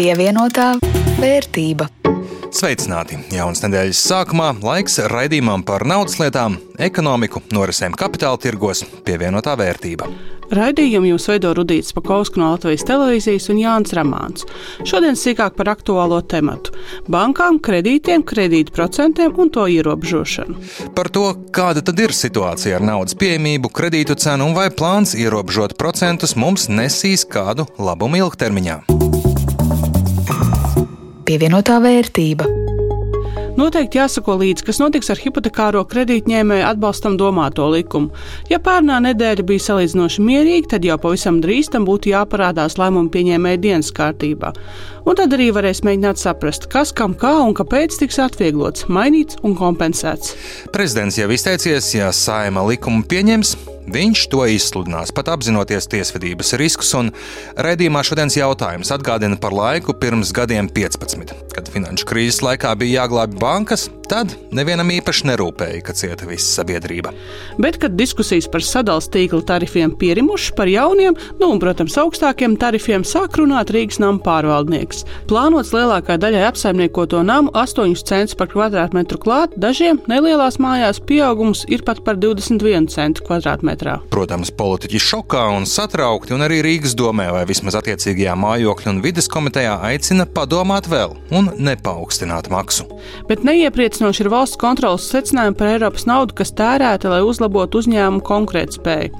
Pievienotā vērtība. Sveicināti! Jaunas nedēļas sākumā laiks raidījumam par naudas lietām, ekonomiku, norisēm kapitāla tirgos, pievienotā vērtība. Raidījumu jums veido Rudīts Pakausks no Latvijas televīzijas un Jānis Ramāns. Šodien sīkāk par aktuālo tematu - bankām, kredītiem, kredītu procentiem un to ierobežošanu. Par to, kāda tad ir situācija ar naudas pieejamību, kredītu cenu un vai plāns ierobežot procentus mums nesīs kādu labumu ilgtermiņā. Pievienotā vērtība. Noteikti jāsako līdzi, kas notiks ar hipotekāro kredītņēmēju atbalstam domāto likumu. Ja pērnā nedēļa bija salīdzinoši mierīga, tad jau pavisam drīz tam būtu jāparādās lēmumu pieņēmēju dienas kārtībā. Un tad arī varēs mēģināt saprast, kas kam kā un kāpēc tiks atvieglots, mainīts un kompensēts. Prezidents jau izteicies, ja saima likumu pieņems, Viņš to izsludinās, pat apzinoties tiesvedības riskus, un raidījumā šodienas jautājums atgādina par laiku pirms gadiem 15, kad finanšu krīzes laikā bija jāglābj bankas, tad nevienam īpaši nerūpēja, ka cieta visa sabiedrība. Bet, kad diskusijas par sadalījuma tīkla tarifiem pierimušas par jauniem, nu un, protams, augstākiem tarifiem, sāk runāt Rīgas nama pārvaldnieks. Plānots lielākā daļai apsaimniekoto namu 8 centus par kvadrātmetru klāt, dažiem nelielās mājās pieaugums ir pat par 21 centu kvadrātmetru kilometrā. Protams, politiķi šokā un satraukti, un arī Rīgas domē vai vismaz attiecīgajā mājokļu un vidas komitejā aicina padomāt vēl un nepaukstināt maksu. Bet neiepriecinoši ir valsts kontrolas secinājumi par Eiropas naudu, kas tērēta, lai uzlabotu uzņēmumu konkurētspēju.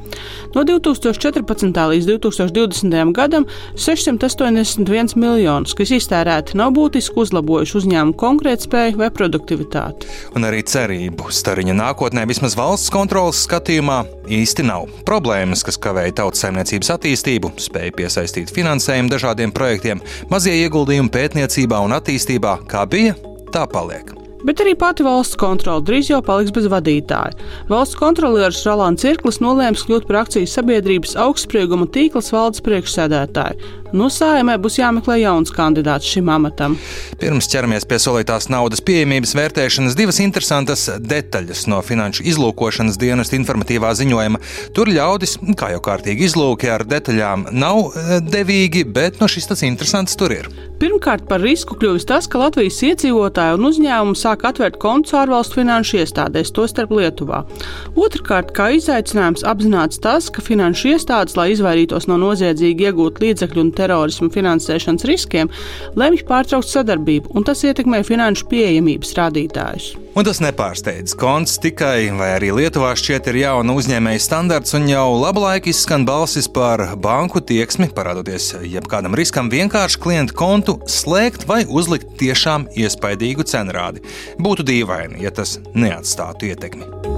No 2014. līdz 2020. gadam 681 miljonus, kas iztērēti, nav būtiski uzlabojuši uzņēmumu konkurētspēju vai produktivitāti. Un arī cerību stariņa nākotnē vismaz valsts kontrolas skatījumā īsti nav. Problēmas, kas kavēja tautsājumniecības attīstību, spēja piesaistīt finansējumu dažādiem projektiem, mazie ieguldījumi pētniecībā un attīstībā, kā bija, tā paliek. Bet arī pati valsts kontrole drīz jau paliks bez vadītāja. Valsts kontrolieris Rolands Cirklis nolēma kļūt par akcijas sabiedrības augstsprieguma tīkls valdes priekšsēdētāju. Nu, sājumē būs jāmeklē jauns kandidāts šim amatam. Pirms ķeramies pie solītās naudas pieejamības vērtēšanas, divas interesantas detaļas no finanšu izlūkošanas dienas informatīvā ziņojuma. Tur ļaudis, kā jau kārtīgi izlūki ar detaļām, nav eh, devīgi, bet no šis tas interesants tur ir. Pirmkārt, par risku kļuvis tas, ka Latvijas iedzīvotāji un uzņēmumi sāk atvērt kontus ārvalstu finanšu iestādēs, tostarp Lietuvā. Otrakārt, kā izaicinājums apzināts tas, ka finanšu iestādes, lai izvairītos no noziedzīgi iegūt līdzekļu un terorismu finansēšanas riskiem, lemj pārtraukt sadarbību, un tas ietekmē finanšu pieejamības rādītājus. Un tas nepārsteidz. Konts tikai, vai arī Lietuvā šķiet ir jauna uzņēmēja standarts, un jau labu laiku izskan balsis par banku tieksmi, parādoties jebkādam riskam vienkārši klientu kontu slēgt vai uzlikt tiešām iespaidīgu cenrādi. Būtu dīvaini, ja tas neatstātu ietekmi.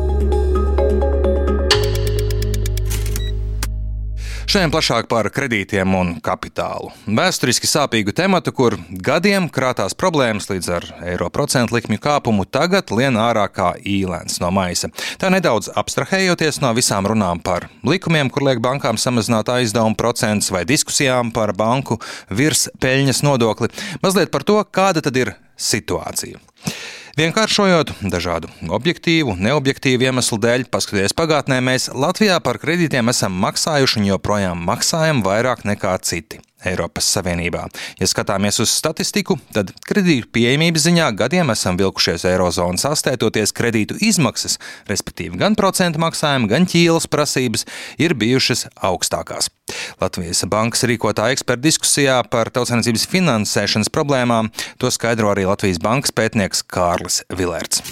Šodien plašāk par kredītiem un kapitālu. Vēsturiski sāpīgu tematu, kur gadiem krātās problēmas līdz ar eiro procentu likmju kāpumu, tagad lien ārā kā īlēns no maisa. Tā nedaudz abstrahējoties no visām runām par likumiem, kur liek bankām samazināt aizdevumu procentus vai diskusijām par banku virs peļņas nodokli, mazliet par to, kāda tad ir situācija. Vienkāršojot dažādu objektīvu, neobjektīvu iemeslu dēļ, paskatoties pagātnē, mēs Latvijā par kredītiem esam maksājuši un joprojām maksājam vairāk nekā citi. Eiropas Savienībā. Ja skatāmies uz statistiku, tad kredītu pieejamības ziņā gadiem esam vilkušies Eirozonas astētoties kredītu izmaksas, respektīvi gan procentu maksājumi, gan ķīlas prasības ir bijušas augstākās. Latvijas bankas rīkotā eksperta diskusijā par tautsainicības finansēšanas problēmām to skaidro arī Latvijas bankas pētnieks Kārlis Vilērts.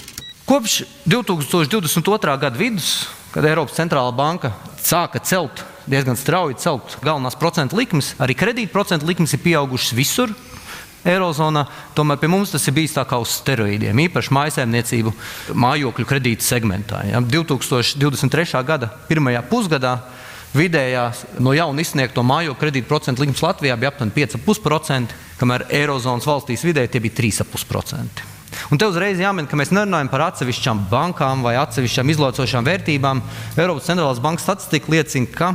Kopš 2022. gada vidus, kad Eiropas centrālā banka sāka celt diezgan strauji celt galvenās procentu likmes. Arī kredīta procentu likmes ir pieaugušas visur. Eirozonā tomēr pie mums tas ir bijis tā kā uz steroīdiem, īpaši mājsaimniecību mājokļu kredīta segmentā. Ja. 2023. gada pirmajā pusgadā vidējā no jauna izsniegto mājokļu kredīta procentu likmes Latvijā bija aptuveni 5,5%, kamēr Eirozonas valstīs vidēji tie bija 3,5%. Un te uzreiz jāmin, ka mēs nerunājam par atsevišķām bankām vai atsevišķām izlaicošām vērtībām. Eiropas centrālās bankas statistika liecina, ka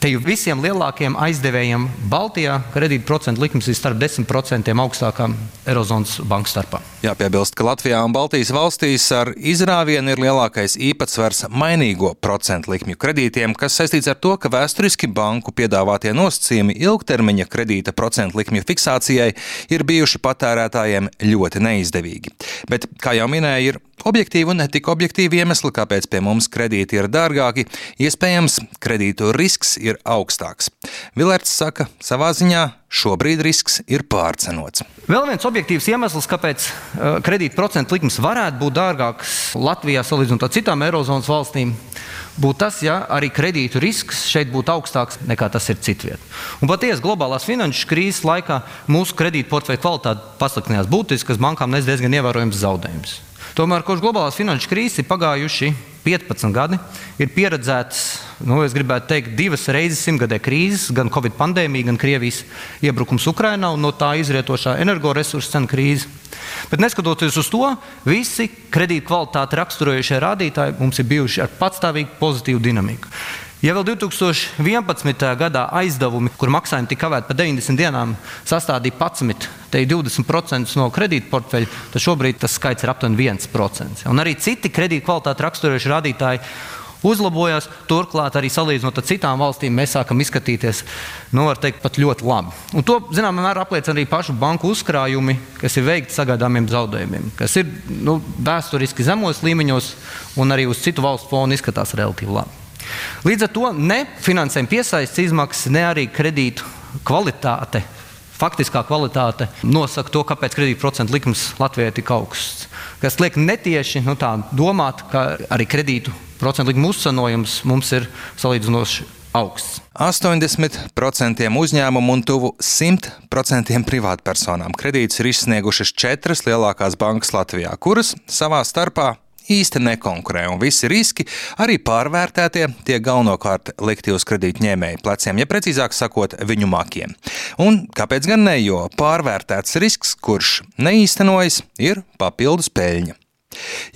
Te jau visiem lielākiem aizdevējiem Baltijā kredīta procentu likmes ir starp 10% augstākām Eirozonas banku starpā. Jāpiebilst, ka Latvijā un Baltijas valstīs ar izrāvienu ir lielākais īpatsvars mainīgo procentu likmju kredītiem, kas saistīts ar to, ka vēsturiski banku piedāvātie nosacījumi ilgtermiņa kredīta procentu likmju fiksācijai ir bijuši patērētājiem ļoti neizdevīgi. Bet, kā jau minēju, ir Objektīvi un netik objektīvi iemesli, kāpēc pie mums kredīti ir dārgāki, iespējams, kredītu risks ir augstāks. Vilērts saka, savā ziņā šobrīd risks ir pārcenots. Vēl viens objektīvs iemesls, kāpēc uh, kredīta procentu likmes varētu būt dārgākas Latvijā salīdzinot ar citām Eirozonas valstīm, būtu tas, ja arī kredītu risks šeit būtu augstāks nekā tas ir citviet. Un patiesi globālās finanšu krīzes laikā mūsu kredīta portfeļa kvalitāte pasliktinājās būtiski, kas bankām nes diezgan ievērojams zaudējums. Tomēr kopš globālās finanšu krīzes ir pagājuši 15 gadi, ir pieredzētas, nu, es gribētu teikt, divas reizes simtgadē krīzes, gan Covid pandēmija, gan Krievijas iebrukums Ukrajinā un no tā izrietošā energoresursu cenu krīze. Bet neskatoties uz to, visi kredīta kvalitāti raksturojušie rādītāji mums ir bijuši ar patstāvīgu pozitīvu dinamiku. Ja vēl 2011. gadā aizdevumi, kur maksājumi tika kavēti pa 90 dienām, sastādīja 11, te ir 20% no kredītportfeļa, tad šobrīd tas skaits ir aptuveni 1%. Un arī citi kredīta kvalitāti raksturojuši rādītāji uzlabojās. Turklāt, arī salīdzinot ar citām valstīm, mēs sākam izskatīties, nu, var teikt, pat ļoti labi. Un to, zināmā mērā, apliecina arī pašu banku uzkrājumi, kas ir veikti sagaidāmiem zaudējumiem, kas ir nu, vēsturiski zemos līmeņos un arī uz citu valstu fonu izskatās relatīvi labi. Līdz ar to ne finansējuma piesaistes izmaksas, ne arī kredītu kvalitāte, faktiskā kvalitāte nosaka to, kāpēc kredītprocentu likums Latvijai ir tik augsts. Kas liek netieši nu, domāt, ka arī kredītu procentu likuma uzcenojums mums ir salīdzinoši augsts. 80% uzņēmumu un tuvu 100% privātpersonām kredītus ir izsniegušas četras lielākās bankas Latvijā, kuras savā starpā īsti nekonkurē, un visi riski, arī pārvērtētie, tiek galvenokārt likti uz kredītņēmēju pleciem, ja precīzāk sakot, viņu makiem. Un kāpēc gan ne, jo pārvērtēts risks, kurš neīstenojas, ir papildus peļņa.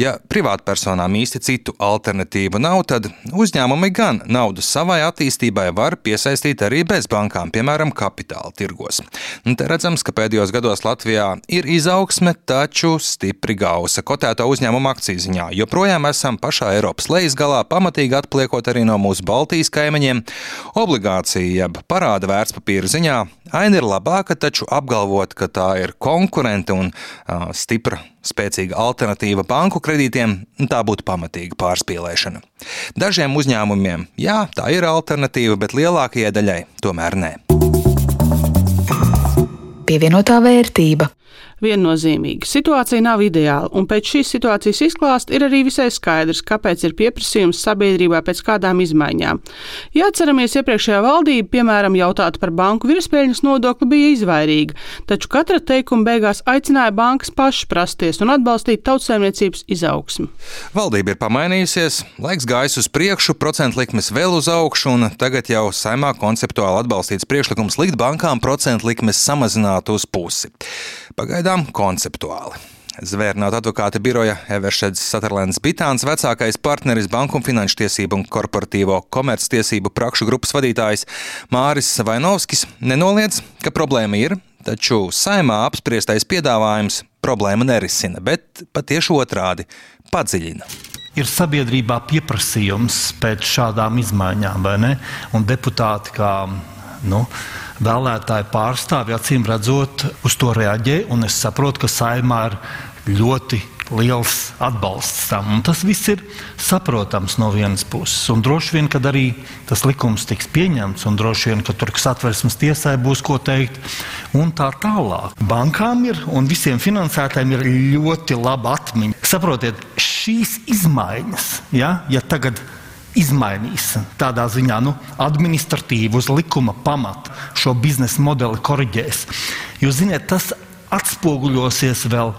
Ja privātpersonām īsti citu alternatīvu nav, tad uzņēmumi gan naudu savai attīstībai var piesaistīt arī bez bankām, piemēram, kapitāla tirgos. Un te redzams, ka pēdējos gados Latvijā ir izaugsme, taču stipri gausa kotēto uzņēmumu akciju ziņā. Joprojām esam pašā Eiropas lejas galā, pamatīgi atpliekot arī no mūsu Baltijas kaimiņiem. Obligācija jeb parāda vērtspapīra ziņā aina ir labāka, taču apgalvot, ka tā ir konkurente un uh, stipra spēcīga alternatīva banku kredītiem, tā būtu pamatīga pārspīlēšana. Dažiem uzņēmumiem, jā, tā ir alternatīva, bet lielākajai daļai tomēr nē. Pievienotā vērtība viennozīmīgi. Situācija nav ideāla, un pēc šīs situācijas izklāsta ir arī visai skaidrs, kāpēc ir pieprasījums sabiedrībā pēc kādām izmaiņām. Ja atceramies, iepriekšējā valdība, piemēram, jautāt par banku virspēļņas nodokli, bija izvairīga, taču katra teikuma beigās aicināja bankas pašas prasties un atbalstīt tautsēmniecības izaugsmu. Valdība ir pamainījusies, laiks gājis uz priekšu, procentu likmes vēl uz augšu, un tagad jau saimā konceptuāli atbalstīts priekšlikums likt bankām procentu likmes samazināt uz pusi. Pagaidām konceptuāli. Zvērnāta advokāta biroja Everšēds Saterlēns Bitāns, vecākais partneris Banku un Finanšu tiesību un korporatīvo komerctiesību prakšu grupas vadītājs Māris Vainovskis nenoliedz, ka problēma ir, taču saimā apspriestais piedāvājums problēmu nerisina, bet pat tieši otrādi - padziļina ir sabiedrībā pieprasījums pēc šādām izmaiņām, vai ne? Un deputāti, kā nu, vēlētāju pārstāvji acīm redzot uz to reaģē, un es saprotu, ka saimā ir ļoti liels atbalsts tam. Un tas viss ir saprotams no vienas puses. Un droši vien, kad arī tas likums tiks pieņemts, un droši vien, ka tur satversmes tiesai būs ko teikt, un tā tālāk. Bankām ir un visiem finansētājiem ir ļoti laba atmiņa. Saprotiet, šīs izmaiņas, ja, ja tagad izmainīs tādā ziņā, nu, administratīvi uz likuma pamata šo biznesa modeli korģēs. Jūs zināt, tas atspoguļosies vēl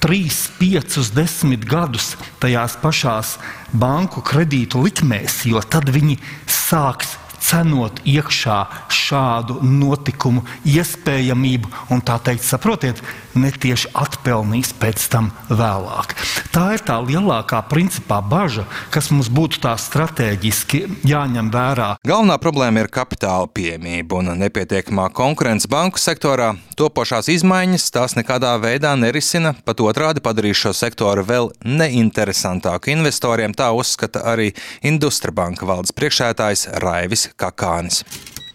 3, 5, 10 gadus tajās pašās banku kredītu likmēs, jo tad viņi sāks cenot iekšā šādu notikumu iespējamību un tā teikt, saprotiet, netieši atpelnīs pēc tam vēlāk. Tā ir tā lielākā principā bažas, kas mums būtu tā strateģiski jāņem vērā. Galvenā problēma ir kapitāla pieejamība un nepietiekamā konkurence banku sektorā. Topošās izmaiņas tās nekādā veidā nerisina, pat otrādi padarīs šo sektoru vēl neinteresantāku investoriem. Tā uzskata arī Industria banka valdes priekšētājs Raivis Kakānis.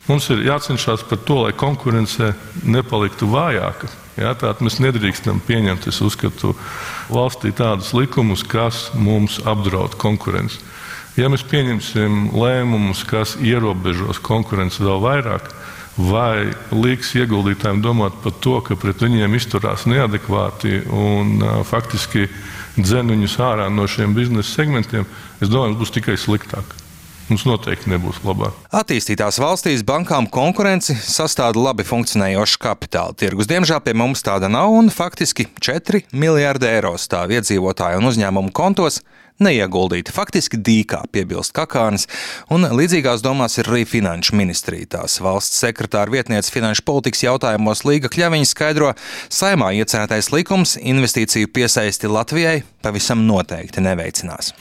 Mums ir jācenšas par to, lai konkurence nepaliktu vājāka. Jā, Tātad mēs nedrīkstam pieņemt, es uzskatu, valstī tādus likumus, kas mums apdraud konkurenci. Ja mēs pieņemsim lēmumus, kas ierobežos konkurenci vēl vairāk, vai liks ieguldītājiem domāt par to, ka pret viņiem izturās neadekvāti un uh, faktiski dzen viņus ārā no šiem biznesa segmentiem, es domāju, būs tikai sliktāk mums noteikti nebūs labāk. Attīstītās valstīs bankām konkurenci sastāda labi funkcionējošs kapitāla tirgus. Diemžēl pie mums tāda nav, un faktiski 4 miljardi eiro stāv iedzīvotāju un uzņēmumu kontos. Neieguldīti faktiski dīkā, piebilst Kakānis, un līdzīgās domās ir arī Finanšu ministrija. Tās valsts sekretāra vietniece finanšu politikas jautājumos Līga Kļaviņa skaidro, saimā iecerētais likums investīciju piesaisti Latvijai pavisam noteikti neveicinās.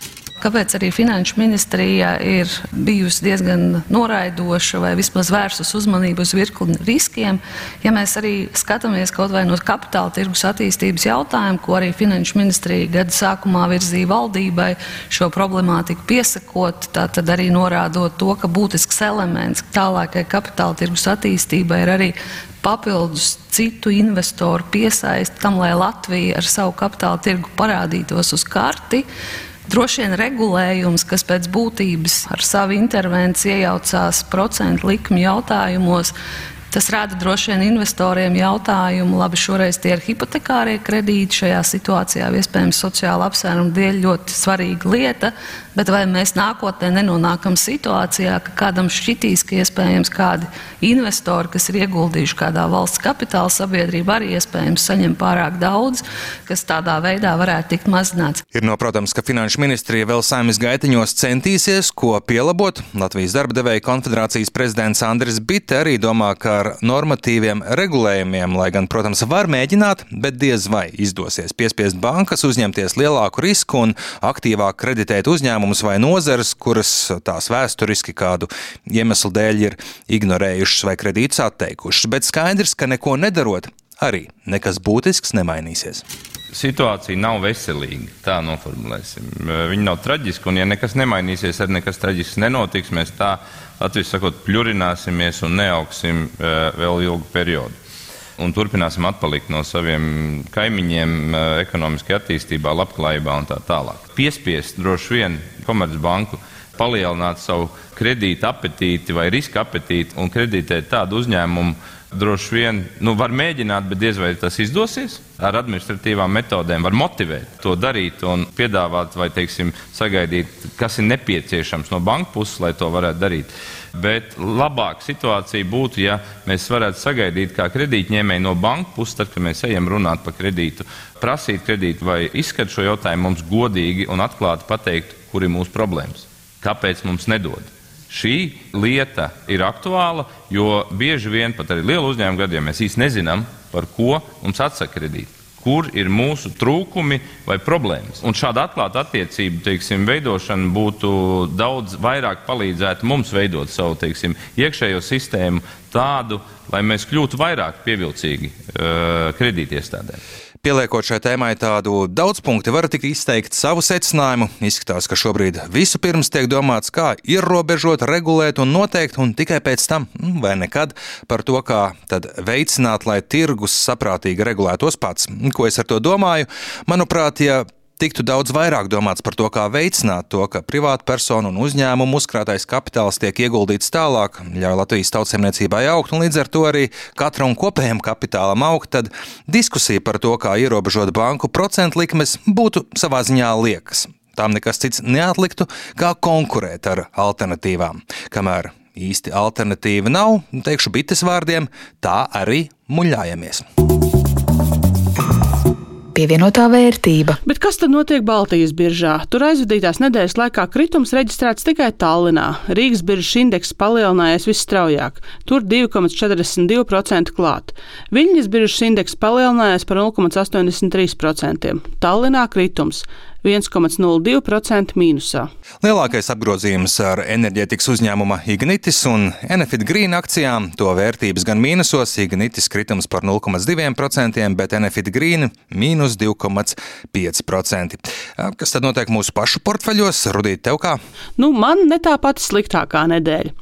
Kāpēc arī Finanšu ministrija ir bijusi diezgan noraidoša vai vismaz vērsus uzmanību uz virkni riskiem? Ja mēs arī skatāmies kaut vai no kapitāla tirgus attīstības jautājumu, ko arī Finanšu ministrija gada sākumā virzīja valdībai, šo problemātiku piesakot, tad arī norādot to, ka būtisks elements tālākai kapitāla tirgus attīstībai ir arī papildus citu investoru piesaisti tam, lai Latvija ar savu kapitāla tirgu parādītos uz karti. Droši vien regulējums, kas pēc būtības ar savu intervenciju iejaucās procentu likmi jautājumos, Tas rada droši vien investoriem jautājumu, labi, šoreiz tie ir hipotekārie kredīti. Šajā situācijā iespējams sociāla apsvēruma dēļ ļoti svarīga lieta, bet vai mēs nākotnē nenonākam situācijā, ka kādam šķitīs, ka iespējams kādi investori, kas ir ieguldījuši kādā valsts kapitāla sabiedrībā, arī iespējams saņem pārāk daudz, kas tādā veidā varētu tikt mazināts. Ir noprotams, ka Finanšu ministrija vēl saimnes gaitiņos centīsies, ko pielabot. Latvijas darba devēja konfederācijas prezidents Andris Bitte arī domā, ka ar normatīviem regulējumiem, lai gan, protams, var mēģināt, bet diez vai izdosies piespiest bankas uzņemties lielāku risku un aktīvāk kreditēt uzņēmumus vai nozares, kuras tās vēsturiski kādu iemeslu dēļ ir ignorējušas vai kredītus atteikušas. Bet skaidrs, ka neko nedarot, arī nekas būtisks nemainīsies situācija nav veselīga. Tā noformulēsim. Viņa nav traģiska, un ja nekas nemainīsies, arī nekas traģisks nenotiks. Mēs tā, atsevišķi sakot, pļurināsimies un neaugsim vēl ilgu periodu. Un turpināsim atpalikt no saviem kaimiņiem ekonomiskajā attīstībā, labklājībā un tā tālāk. Piespiest droši vien Komercbanku palielināt savu kredīta apetīti vai riska apetīti un kreditēt tādu uzņēmumu, droši vien nu, var mēģināt, bet diez vai tas izdosies. Ar administratīvām metodēm var motivēt to darīt un piedāvāt vai, teiksim, sagaidīt, kas ir nepieciešams no banka puses, lai to varētu darīt. Bet labāka situācija būtu, ja mēs varētu sagaidīt, kā kredītņēmēji no banka puses, tad, kad mēs ejam runāt par kredītu, prasīt kredītu vai izskatīt šo jautājumu, mums godīgi un atklāti pateikt, kur ir mūsu problēmas. Kāpēc mums nedod? Šī lieta ir aktuāla, jo bieži vien pat arī lielu uzņēmumu gadījumā mēs īsti nezinām, par ko mums atsaka kredīti. Kur ir mūsu trūkumi vai problēmas? Un šāda atklāta attiecību teiksim, veidošana būtu daudz vairāk palīdzētu mums veidot savu teiksim, iekšējo sistēmu tādu, lai mēs kļūtu vairāk pievilcīgi uh, kredītiestādēm. Pieliekot šai tēmai tādu daudzpunktu, var tikt izteikt savu secinājumu. Izskatās, ka šobrīd visu pirms tiek domāts, kā ierobežot, regulēt un noteikt, un tikai pēc tam, nu, vai nekad, par to, kā veicināt, lai tirgus saprātīgi regulētos pats. Ko es ar to domāju? Manuprāt, ja tiktu daudz vairāk domāts par to, kā veicināt to, ka privāta persona un uzņēmuma uzkrātais kapitāls tiek ieguldīts tālāk, ļauj Latvijas tautsēmniecībai augt un līdz ar to arī katram kopējam kapitālam augt, tad diskusija par to, kā ierobežot banku procentu likmes, būtu savā ziņā liekas. Tām nekas cits neatliktu, kā konkurēt ar alternatīvām. Kamēr īsti alternatīva nav, teikšu bites vārdiem, tā arī muļājamies. Pievienotā vērtība. Bet kas tad notiek Baltijas biržā? Tur aizvadītās nedēļas laikā kritums reģistrēts tikai Tallinā. Rīgas biržas indeks palielinājies visstraujāk, tur 2,42% klāt. Viļņas biržas indeks palielinājies par 0,83%. Tallinā kritums 1,02% mīnusā. Lielākais apgrozījums ar enerģētikas uzņēmuma Ignitis un Enefit Green akcijām. To vērtības gan mīnusos, Ignitis kritums par 0,2%, bet Enefit Green mīnus 2,5%. Kas tad notiek mūsu pašu portfeļos? Rudīt, tev kā? Nu, man ne tā pati sliktākā nedēļa.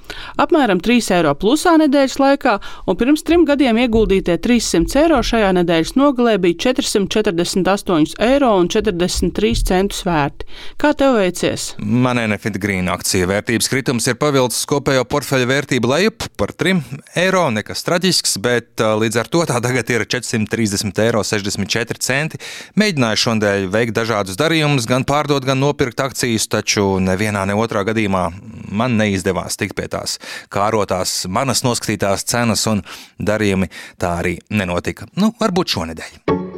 Apmēram 3 eiro plusā nedēļas laikā, un pirms trim gadiem ieguldītie 300 eiro šajā nedēļas nogalē bija 448 eiro un 43 centi centus vērti. Kā tev veicies? Man Enefit Green akciju vērtības kritums ir pavilcis kopējo portfeļa vērtību lejup par 3 eiro. Nekas traģisks, bet līdz ar to tā tagad ir 430,64 eiro. Mēģināju šodien veikt dažādus darījumus, gan pārdot, gan nopirkt akcijas, taču nevienā ne otrā gadījumā man neizdevās tikt pie tās kārotās, manas noskatītās cenas un darījumi tā arī nenotika. Nu, varbūt šonadēļ.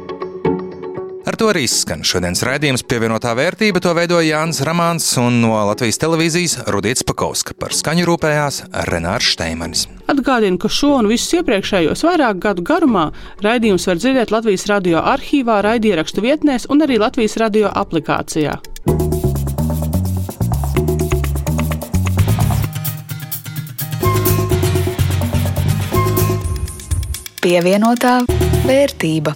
Ar to arī skan šodienas raidījums pievienotā vērtība. To veidoja Jānis Ramāns un no Latvijas televīzijas Rudīts Pakauska. Par skaņu rūpējās Renārs Šteimanis. Atgādinu, ka šo un visus iepriekšējos vairāk gadu garumā raidījums var dzirdēt Latvijas radio arhīvā, raidierakstu vietnēs un arī Latvijas radio aplikācijā. Pievienotā vērtība.